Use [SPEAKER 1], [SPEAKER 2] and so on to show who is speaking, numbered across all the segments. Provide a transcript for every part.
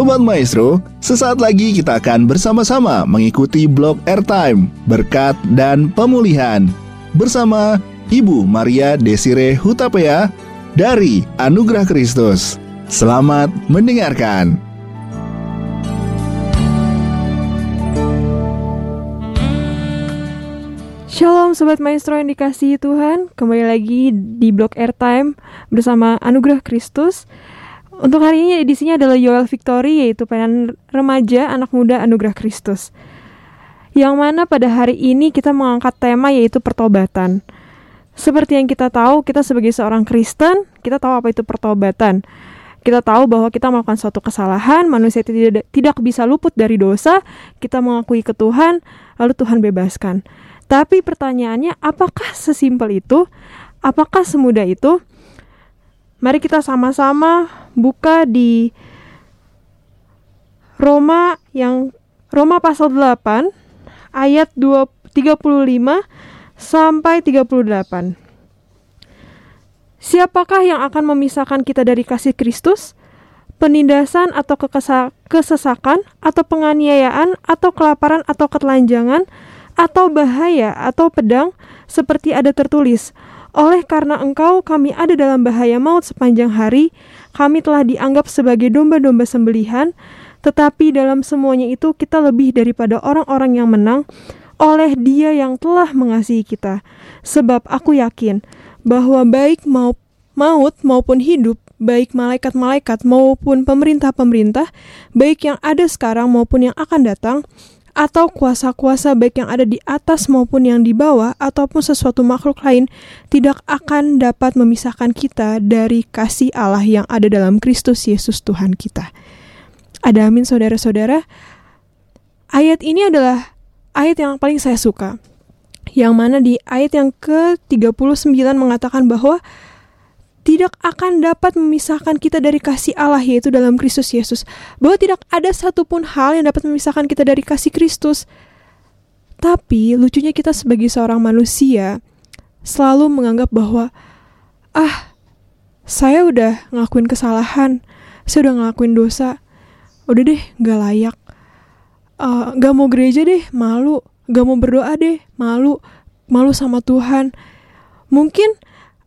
[SPEAKER 1] Sobat Maestro, sesaat lagi kita akan bersama-sama mengikuti blog Airtime, Berkat dan Pemulihan bersama Ibu Maria Desire Hutapea dari Anugerah Kristus. Selamat mendengarkan.
[SPEAKER 2] Shalom Sobat Maestro yang dikasihi Tuhan Kembali lagi di blog Airtime bersama Anugerah Kristus Untuk hari ini edisinya adalah Yoel Victory Yaitu pelayanan remaja anak muda Anugerah Kristus Yang mana pada hari ini kita mengangkat tema yaitu pertobatan Seperti yang kita tahu, kita sebagai seorang Kristen Kita tahu apa itu pertobatan kita tahu bahwa kita melakukan suatu kesalahan, manusia tidak tidak bisa luput dari dosa, kita mengakui ke Tuhan, lalu Tuhan bebaskan. Tapi pertanyaannya, apakah sesimpel itu? Apakah semudah itu? Mari kita sama-sama buka di Roma yang Roma pasal 8 ayat 2, 35 sampai 38. Siapakah yang akan memisahkan kita dari kasih Kristus? Penindasan atau kesesakan atau penganiayaan atau kelaparan atau ketelanjangan atau bahaya atau pedang seperti ada tertulis oleh karena engkau kami ada dalam bahaya maut sepanjang hari. Kami telah dianggap sebagai domba-domba sembelihan. Tetapi dalam semuanya itu kita lebih daripada orang-orang yang menang oleh dia yang telah mengasihi kita. Sebab aku yakin bahwa baik mau maut maupun hidup baik malaikat-malaikat maupun pemerintah-pemerintah baik yang ada sekarang maupun yang akan datang atau kuasa-kuasa baik yang ada di atas maupun yang di bawah ataupun sesuatu makhluk lain tidak akan dapat memisahkan kita dari kasih Allah yang ada dalam Kristus Yesus Tuhan kita. Ada amin saudara-saudara. Ayat ini adalah ayat yang paling saya suka. Yang mana di ayat yang ke-39 mengatakan bahwa tidak akan dapat memisahkan kita dari kasih Allah yaitu dalam Kristus Yesus. Bahwa tidak ada satupun hal yang dapat memisahkan kita dari kasih Kristus. Tapi lucunya kita sebagai seorang manusia selalu menganggap bahwa ah saya udah ngelakuin kesalahan, saya udah ngelakuin dosa, udah deh gak layak, uh, gak mau gereja deh malu, gak mau berdoa deh malu, malu sama Tuhan. Mungkin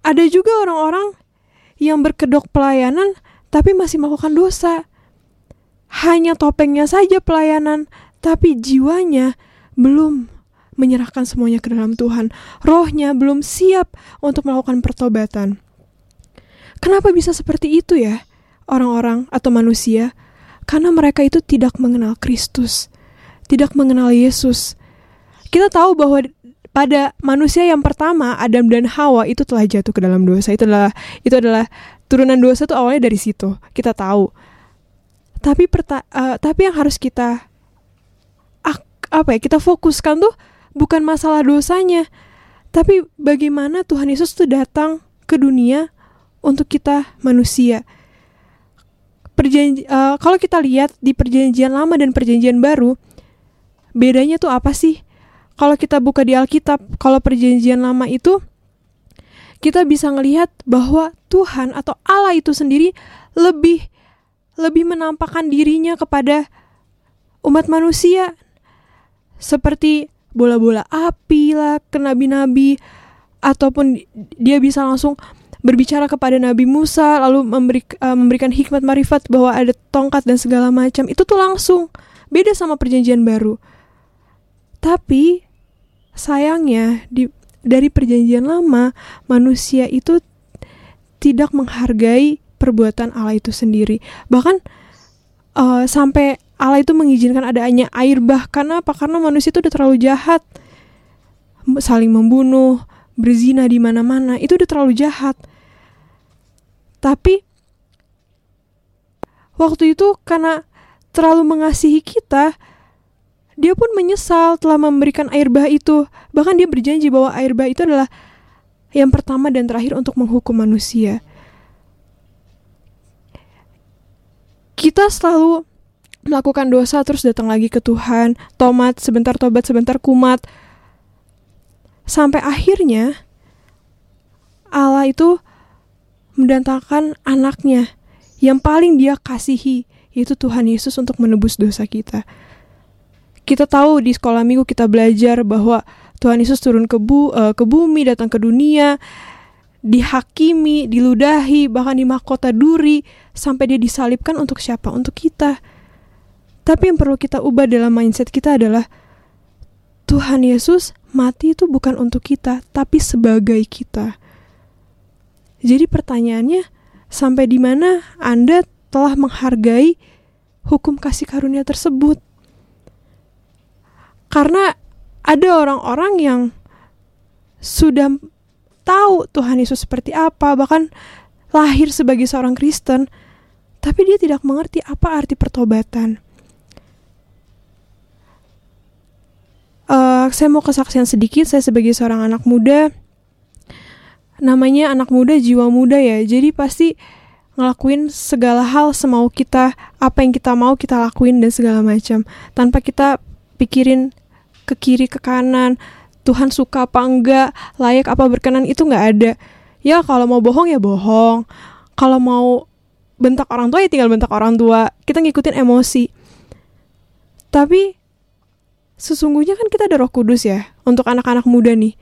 [SPEAKER 2] ada juga orang-orang yang berkedok pelayanan tapi masih melakukan dosa. Hanya topengnya saja pelayanan, tapi jiwanya belum menyerahkan semuanya ke dalam Tuhan. Rohnya belum siap untuk melakukan pertobatan. Kenapa bisa seperti itu ya? Orang-orang atau manusia karena mereka itu tidak mengenal Kristus, tidak mengenal Yesus. Kita tahu bahwa pada manusia yang pertama Adam dan Hawa itu telah jatuh ke dalam dosa. Itu adalah itu adalah turunan dosa itu awalnya dari situ. Kita tahu. Tapi perta uh, tapi yang harus kita ak, apa ya kita fokuskan tuh bukan masalah dosanya tapi bagaimana Tuhan Yesus tuh datang ke dunia untuk kita manusia. Perjanji uh, kalau kita lihat di perjanjian lama dan perjanjian baru bedanya tuh apa sih kalau kita buka di Alkitab, kalau perjanjian lama itu kita bisa melihat bahwa Tuhan atau Allah itu sendiri lebih lebih menampakkan dirinya kepada umat manusia. Seperti bola-bola api lah ke nabi-nabi ataupun dia bisa langsung berbicara kepada Nabi Musa lalu memberi, uh, memberikan hikmat marifat bahwa ada tongkat dan segala macam. Itu tuh langsung. Beda sama perjanjian baru tapi sayangnya di dari perjanjian lama manusia itu tidak menghargai perbuatan Allah itu sendiri. Bahkan uh, sampai Allah itu mengizinkan adanya air bah karena apa? Karena manusia itu udah terlalu jahat. Saling membunuh, berzina di mana-mana, itu udah terlalu jahat. Tapi waktu itu karena terlalu mengasihi kita, dia pun menyesal telah memberikan air bah itu. Bahkan dia berjanji bahwa air bah itu adalah yang pertama dan terakhir untuk menghukum manusia. Kita selalu melakukan dosa terus datang lagi ke Tuhan, tomat sebentar tobat sebentar kumat. Sampai akhirnya Allah itu mendatangkan anaknya yang paling dia kasihi, yaitu Tuhan Yesus untuk menebus dosa kita. Kita tahu di sekolah minggu kita belajar bahwa Tuhan Yesus turun ke, bu, uh, ke bumi, datang ke dunia, dihakimi, diludahi, bahkan di mahkota duri, sampai dia disalibkan untuk siapa? Untuk kita. Tapi yang perlu kita ubah dalam mindset kita adalah Tuhan Yesus mati itu bukan untuk kita, tapi sebagai kita. Jadi pertanyaannya, sampai di mana Anda telah menghargai hukum kasih karunia tersebut? Karena ada orang-orang yang sudah tahu Tuhan Yesus seperti apa, bahkan lahir sebagai seorang Kristen, tapi dia tidak mengerti apa arti pertobatan. Uh, saya mau kesaksian sedikit, saya sebagai seorang anak muda, namanya anak muda jiwa muda ya, jadi pasti ngelakuin segala hal semau kita, apa yang kita mau kita lakuin dan segala macam, tanpa kita pikirin ke kiri ke kanan Tuhan suka apa enggak layak apa berkenan itu nggak ada. Ya kalau mau bohong ya bohong. Kalau mau bentak orang tua ya tinggal bentak orang tua. Kita ngikutin emosi. Tapi sesungguhnya kan kita ada roh kudus ya untuk anak-anak muda nih.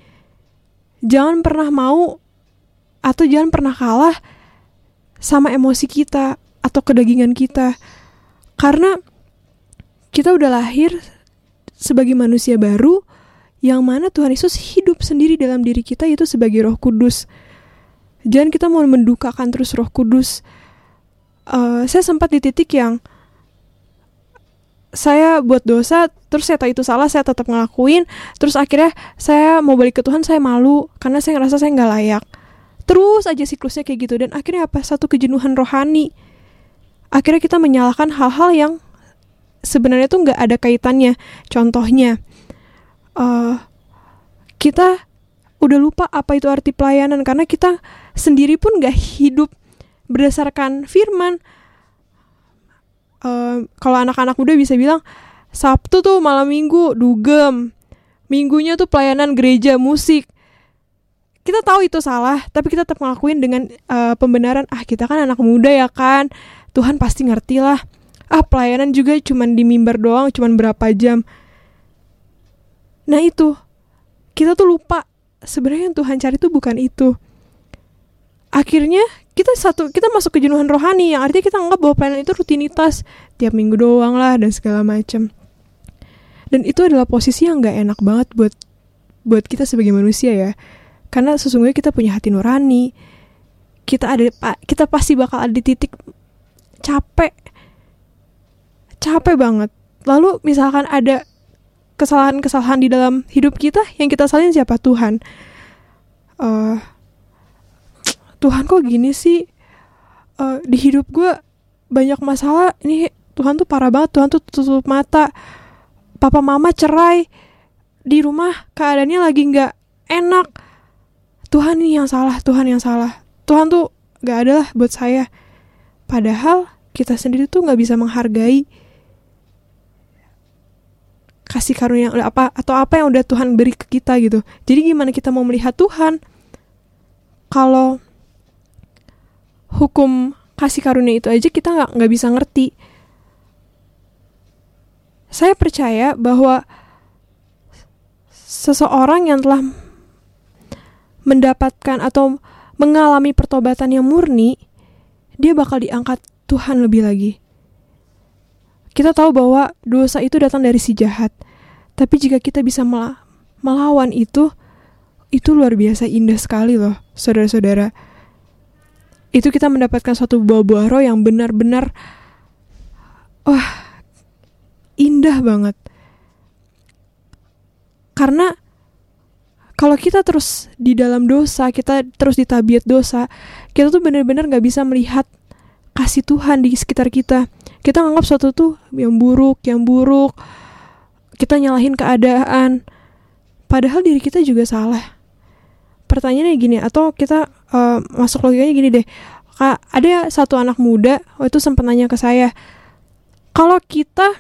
[SPEAKER 2] Jangan pernah mau atau jangan pernah kalah sama emosi kita atau kedagingan kita. Karena kita udah lahir sebagai manusia baru yang mana Tuhan Yesus hidup sendiri dalam diri kita itu sebagai Roh Kudus. Jangan kita mau mendukakan terus Roh Kudus. Uh, saya sempat di titik yang saya buat dosa, terus saya tahu itu salah, saya tetap ngelakuin, terus akhirnya saya mau balik ke Tuhan, saya malu karena saya ngerasa saya nggak layak. Terus aja siklusnya kayak gitu dan akhirnya apa? Satu kejenuhan rohani. Akhirnya kita menyalahkan hal-hal yang sebenarnya tuh nggak ada kaitannya. Contohnya, uh, kita udah lupa apa itu arti pelayanan karena kita sendiri pun nggak hidup berdasarkan firman. Uh, kalau anak-anak muda bisa bilang Sabtu tuh malam minggu dugem, minggunya tuh pelayanan gereja musik. Kita tahu itu salah, tapi kita tetap ngelakuin dengan uh, pembenaran. Ah kita kan anak muda ya kan, Tuhan pasti ngerti lah ah pelayanan juga cuman di mimbar doang cuman berapa jam. Nah itu. Kita tuh lupa sebenarnya yang Tuhan cari tuh bukan itu. Akhirnya kita satu kita masuk kejenuhan rohani yang artinya kita anggap bahwa pelayanan itu rutinitas tiap minggu doang lah dan segala macam. Dan itu adalah posisi yang nggak enak banget buat buat kita sebagai manusia ya. Karena sesungguhnya kita punya hati nurani. Kita ada kita pasti bakal ada di titik capek capek banget. Lalu misalkan ada kesalahan-kesalahan di dalam hidup kita yang kita salin siapa Tuhan. Uh, Tuhan kok gini sih? Uh, di hidup gue banyak masalah. Ini Tuhan tuh parah banget. Tuhan tuh tutup mata. Papa mama cerai di rumah keadaannya lagi nggak enak. Tuhan ini yang salah. Tuhan yang salah. Tuhan tuh nggak ada lah buat saya. Padahal kita sendiri tuh nggak bisa menghargai kasih karunia apa atau apa yang udah Tuhan beri ke kita gitu. Jadi gimana kita mau melihat Tuhan kalau hukum kasih karunia itu aja kita nggak nggak bisa ngerti. Saya percaya bahwa seseorang yang telah mendapatkan atau mengalami pertobatan yang murni, dia bakal diangkat Tuhan lebih lagi. Kita tahu bahwa dosa itu datang dari si jahat. Tapi jika kita bisa mel melawan itu, itu luar biasa indah sekali loh, saudara-saudara. Itu kita mendapatkan suatu buah-buah roh yang benar-benar wah, indah banget. Karena kalau kita terus di dalam dosa, kita terus di tabiat dosa, kita tuh benar-benar nggak bisa melihat kasih Tuhan di sekitar kita kita nganggap sesuatu tuh yang buruk yang buruk. Kita nyalahin keadaan. Padahal diri kita juga salah. Pertanyaannya gini atau kita uh, masuk logikanya gini deh. Kak ada satu anak muda waktu itu sempat nanya ke saya kalau kita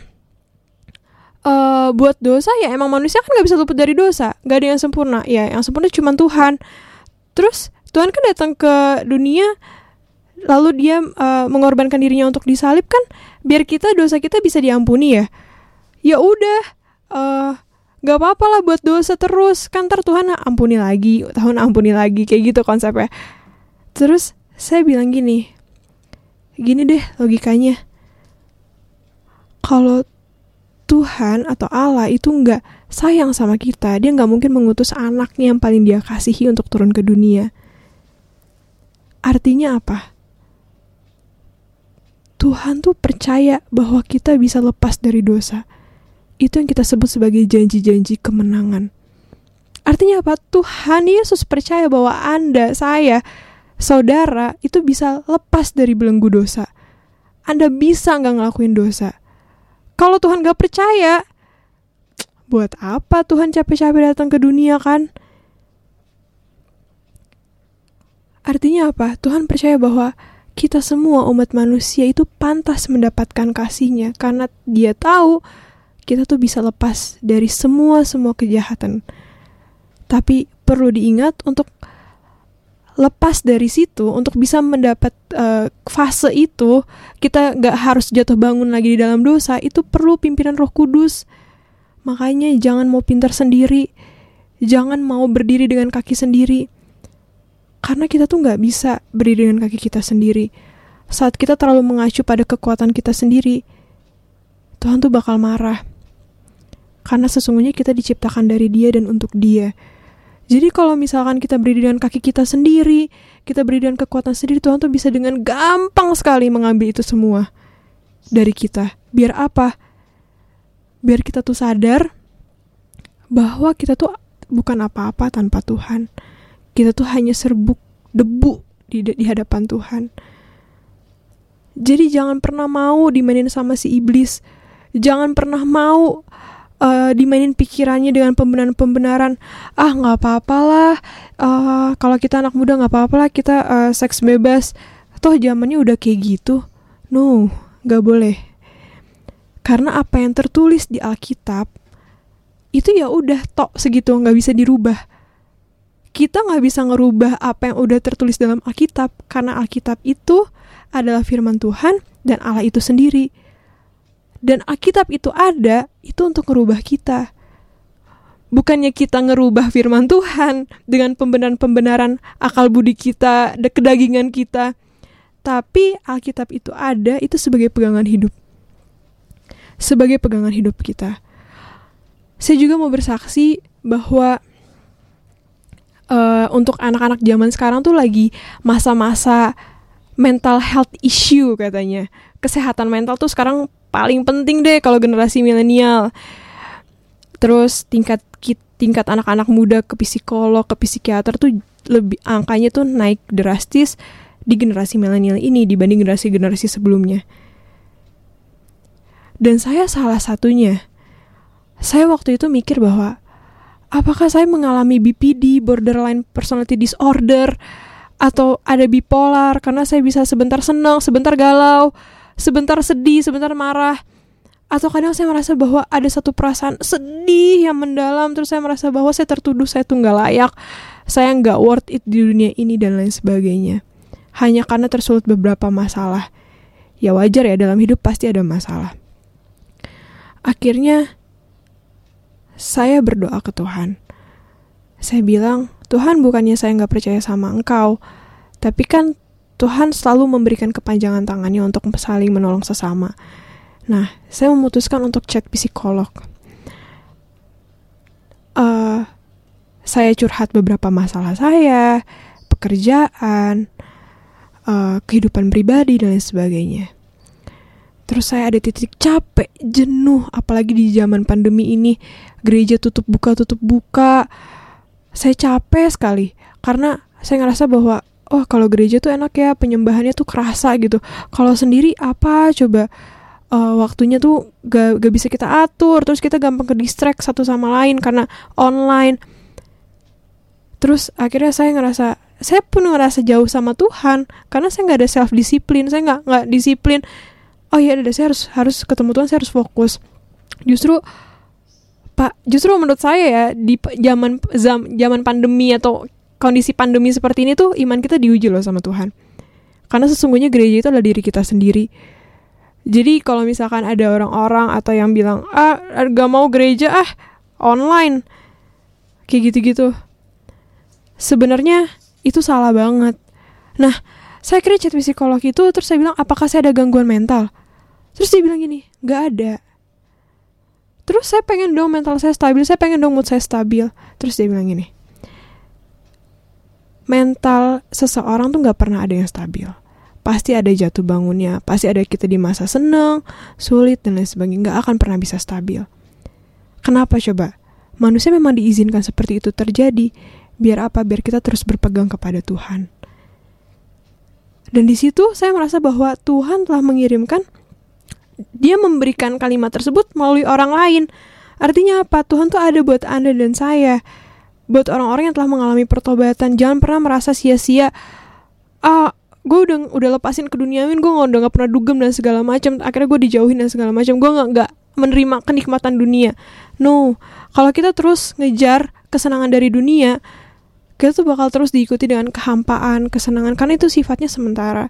[SPEAKER 2] uh, buat dosa ya emang manusia kan nggak bisa luput dari dosa. Nggak ada yang sempurna. Ya yang sempurna cuma Tuhan. Terus Tuhan kan datang ke dunia lalu dia uh, mengorbankan dirinya untuk disalib kan biar kita dosa kita bisa diampuni ya? Ya udah uh, gak apa-apa lah buat dosa terus. Kan ntar Tuhan ampuni lagi Tuhan ampuni lagi kayak gitu konsepnya. Terus saya bilang gini gini deh logikanya. Kalau Tuhan atau Allah itu nggak sayang sama kita dia nggak mungkin mengutus anaknya yang paling dia kasihi untuk turun ke dunia. Artinya apa Tuhan tuh percaya bahwa kita bisa lepas dari dosa itu yang kita sebut sebagai janji-janji kemenangan. Artinya apa? Tuhan Yesus percaya bahwa Anda, saya, saudara itu bisa lepas dari belenggu dosa. Anda bisa nggak ngelakuin dosa. Kalau Tuhan nggak percaya, buat apa Tuhan capek-capek datang ke dunia kan? Artinya apa? Tuhan percaya bahwa kita semua umat manusia itu pantas mendapatkan kasihnya. Karena dia tahu kita tuh bisa lepas dari semua semua kejahatan. Tapi perlu diingat untuk lepas dari situ untuk bisa mendapat uh, fase itu kita nggak harus jatuh bangun lagi di dalam dosa itu perlu pimpinan Roh Kudus. Makanya jangan mau pintar sendiri. Jangan mau berdiri dengan kaki sendiri karena kita tuh nggak bisa berdiri dengan kaki kita sendiri saat kita terlalu mengacu pada kekuatan kita sendiri Tuhan tuh bakal marah karena sesungguhnya kita diciptakan dari dia dan untuk dia. Jadi kalau misalkan kita berdiri dengan kaki kita sendiri, kita berdiri dengan kekuatan sendiri, Tuhan tuh bisa dengan gampang sekali mengambil itu semua dari kita. Biar apa? Biar kita tuh sadar bahwa kita tuh bukan apa-apa tanpa Tuhan. Kita tuh hanya serbuk debu di, di hadapan Tuhan. Jadi jangan pernah mau dimainin sama si iblis. Jangan pernah mau uh, dimainin pikirannya dengan pembenaran-pembenaran. Ah nggak apa-apalah uh, kalau kita anak muda nggak apa-apalah kita uh, seks bebas. Toh zamannya udah kayak gitu. No nggak boleh. Karena apa yang tertulis di Alkitab itu ya udah tok segitu nggak bisa dirubah kita nggak bisa ngerubah apa yang udah tertulis dalam Alkitab karena Alkitab itu adalah firman Tuhan dan Allah itu sendiri dan Alkitab itu ada itu untuk merubah kita. Bukannya kita ngerubah firman Tuhan dengan pembenaran-pembenaran akal budi kita, kedagingan kita. Tapi Alkitab itu ada itu sebagai pegangan hidup. Sebagai pegangan hidup kita. Saya juga mau bersaksi bahwa uh, untuk anak-anak zaman sekarang tuh lagi masa-masa mental health issue katanya. Kesehatan mental tuh sekarang paling penting deh kalau generasi milenial. Terus tingkat tingkat anak-anak muda ke psikolog, ke psikiater tuh lebih angkanya tuh naik drastis di generasi milenial ini dibanding generasi-generasi sebelumnya. Dan saya salah satunya. Saya waktu itu mikir bahwa apakah saya mengalami BPD, borderline personality disorder, atau ada bipolar karena saya bisa sebentar senang, sebentar galau, sebentar sedih, sebentar marah. Atau kadang saya merasa bahwa ada satu perasaan sedih yang mendalam, terus saya merasa bahwa saya tertuduh, saya tuh nggak layak, saya nggak worth it di dunia ini dan lain sebagainya. Hanya karena tersulut beberapa masalah. Ya wajar ya, dalam hidup pasti ada masalah. Akhirnya, saya berdoa ke Tuhan. Saya bilang, Tuhan bukannya saya nggak percaya sama engkau, tapi kan Tuhan selalu memberikan kepanjangan tangannya untuk saling menolong sesama. Nah, saya memutuskan untuk chat psikolog. Uh, saya curhat beberapa masalah saya, pekerjaan, uh, kehidupan pribadi, dan lain sebagainya. Terus saya ada titik capek, jenuh, apalagi di zaman pandemi ini, gereja tutup buka, tutup buka. Saya capek sekali, karena saya ngerasa bahwa oh kalau gereja tuh enak ya penyembahannya tuh kerasa gitu. Kalau sendiri apa? Coba uh, waktunya tuh gak, gak bisa kita atur terus kita gampang ke distract satu sama lain karena online. Terus akhirnya saya ngerasa saya pun ngerasa jauh sama Tuhan karena saya nggak ada self disiplin saya nggak nggak disiplin oh iya ada saya harus harus ketemu Tuhan saya harus fokus justru pak justru menurut saya ya di zaman zaman pandemi atau kondisi pandemi seperti ini tuh iman kita diuji loh sama Tuhan. Karena sesungguhnya gereja itu adalah diri kita sendiri. Jadi kalau misalkan ada orang-orang atau yang bilang, ah gak mau gereja ah online, kayak gitu-gitu. Sebenarnya itu salah banget. Nah, saya kira chat psikolog itu terus saya bilang, apakah saya ada gangguan mental? Terus dia bilang gini, gak ada. Terus saya pengen dong mental saya stabil, saya pengen dong mood saya stabil. Terus dia bilang gini, mental seseorang tuh gak pernah ada yang stabil. Pasti ada jatuh bangunnya, pasti ada kita di masa senang, sulit, dan lain sebagainya. Gak akan pernah bisa stabil. Kenapa coba? Manusia memang diizinkan seperti itu terjadi. Biar apa? Biar kita terus berpegang kepada Tuhan. Dan di situ saya merasa bahwa Tuhan telah mengirimkan dia memberikan kalimat tersebut melalui orang lain. Artinya apa? Tuhan tuh ada buat Anda dan saya. Buat orang-orang yang telah mengalami pertobatan, jangan pernah merasa sia-sia. Ah, gue udah udah lepasin ke duniawi, gue udah gak pernah dugem dan segala macam. Akhirnya gue dijauhin dan segala macam. Gue nggak nggak menerima kenikmatan dunia. No, kalau kita terus ngejar kesenangan dari dunia, kita tuh bakal terus diikuti dengan kehampaan, kesenangan, karena itu sifatnya sementara.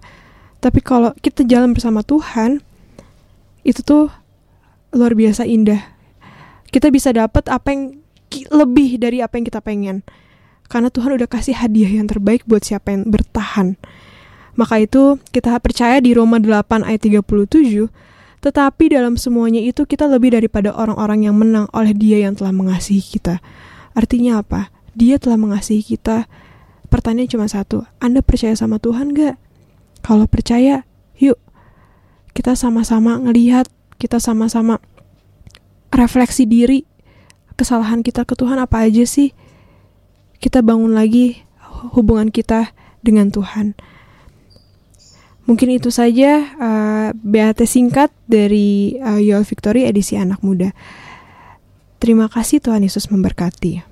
[SPEAKER 2] Tapi kalau kita jalan bersama Tuhan, itu tuh luar biasa indah. Kita bisa dapat apa yang lebih dari apa yang kita pengen. Karena Tuhan udah kasih hadiah yang terbaik buat siapa yang bertahan. Maka itu kita percaya di Roma 8 ayat 37, tetapi dalam semuanya itu kita lebih daripada orang-orang yang menang oleh dia yang telah mengasihi kita. Artinya apa? Dia telah mengasihi kita. Pertanyaan cuma satu, Anda percaya sama Tuhan gak? Kalau percaya, kita sama-sama ngelihat, kita sama-sama refleksi diri, kesalahan kita ke Tuhan apa aja sih? Kita bangun lagi hubungan kita dengan Tuhan. Mungkin itu saja uh, eh, BAT singkat dari uh, Yol Victory edisi anak muda. Terima kasih Tuhan Yesus memberkati.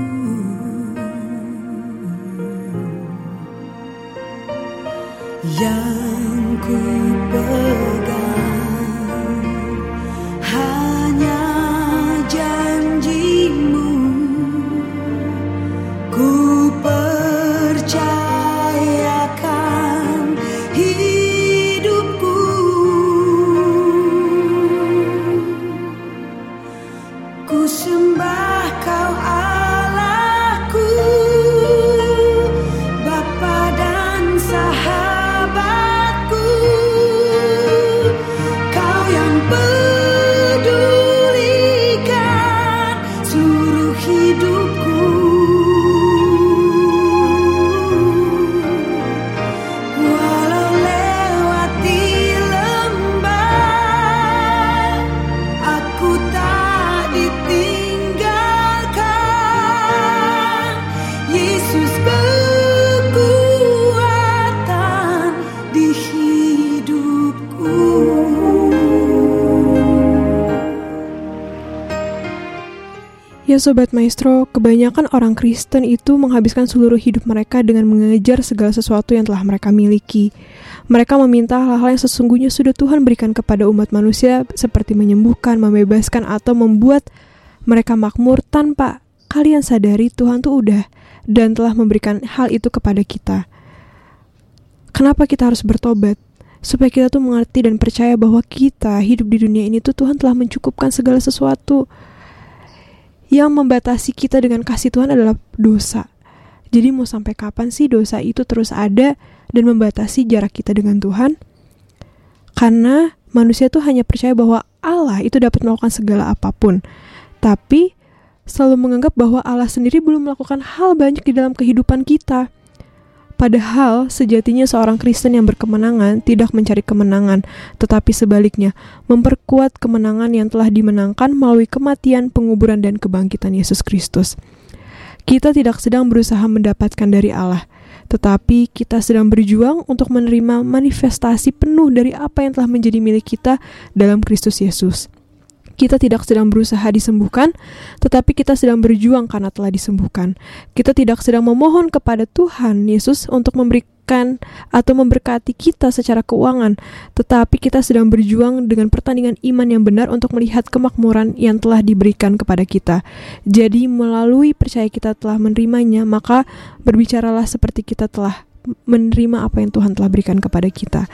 [SPEAKER 2] Sobat Maestro, kebanyakan orang Kristen itu menghabiskan seluruh hidup mereka dengan mengejar segala sesuatu yang telah mereka miliki. Mereka meminta hal-hal yang sesungguhnya sudah Tuhan berikan kepada umat manusia seperti menyembuhkan, membebaskan, atau membuat mereka makmur tanpa kalian sadari Tuhan tuh udah dan telah memberikan hal itu kepada kita. Kenapa kita harus bertobat? Supaya kita tuh mengerti dan percaya bahwa kita hidup di dunia ini tuh Tuhan telah mencukupkan segala sesuatu yang membatasi kita dengan kasih Tuhan adalah dosa. Jadi mau sampai kapan sih dosa itu terus ada dan membatasi jarak kita dengan Tuhan? Karena manusia tuh hanya percaya bahwa Allah itu dapat melakukan segala apa pun. Tapi selalu menganggap bahwa Allah sendiri belum melakukan hal banyak di dalam kehidupan kita. Padahal sejatinya seorang Kristen yang berkemenangan tidak mencari kemenangan, tetapi sebaliknya memperkuat kemenangan yang telah dimenangkan melalui kematian, penguburan, dan kebangkitan Yesus Kristus. Kita tidak sedang berusaha mendapatkan dari Allah, tetapi kita sedang berjuang untuk menerima manifestasi penuh dari apa yang telah menjadi milik kita dalam Kristus Yesus. Kita tidak sedang berusaha disembuhkan, tetapi kita sedang berjuang karena telah disembuhkan. Kita tidak sedang memohon kepada Tuhan Yesus untuk memberikan atau memberkati kita secara keuangan, tetapi kita sedang berjuang dengan pertandingan iman yang benar untuk melihat kemakmuran yang telah diberikan kepada kita. Jadi, melalui percaya kita telah menerimanya, maka berbicaralah seperti kita telah menerima apa yang Tuhan telah berikan kepada kita.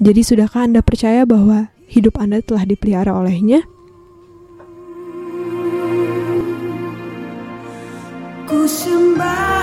[SPEAKER 2] Jadi, sudahkah Anda percaya bahwa hidup Anda telah dipelihara olehnya?
[SPEAKER 3] Ku sembah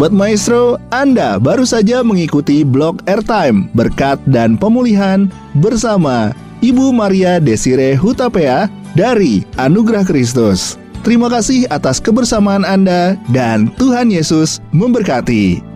[SPEAKER 1] Sobat Maestro, Anda baru saja mengikuti blog Airtime Berkat dan Pemulihan bersama Ibu Maria Desire Hutapea dari Anugerah Kristus. Terima kasih atas kebersamaan Anda dan Tuhan Yesus memberkati.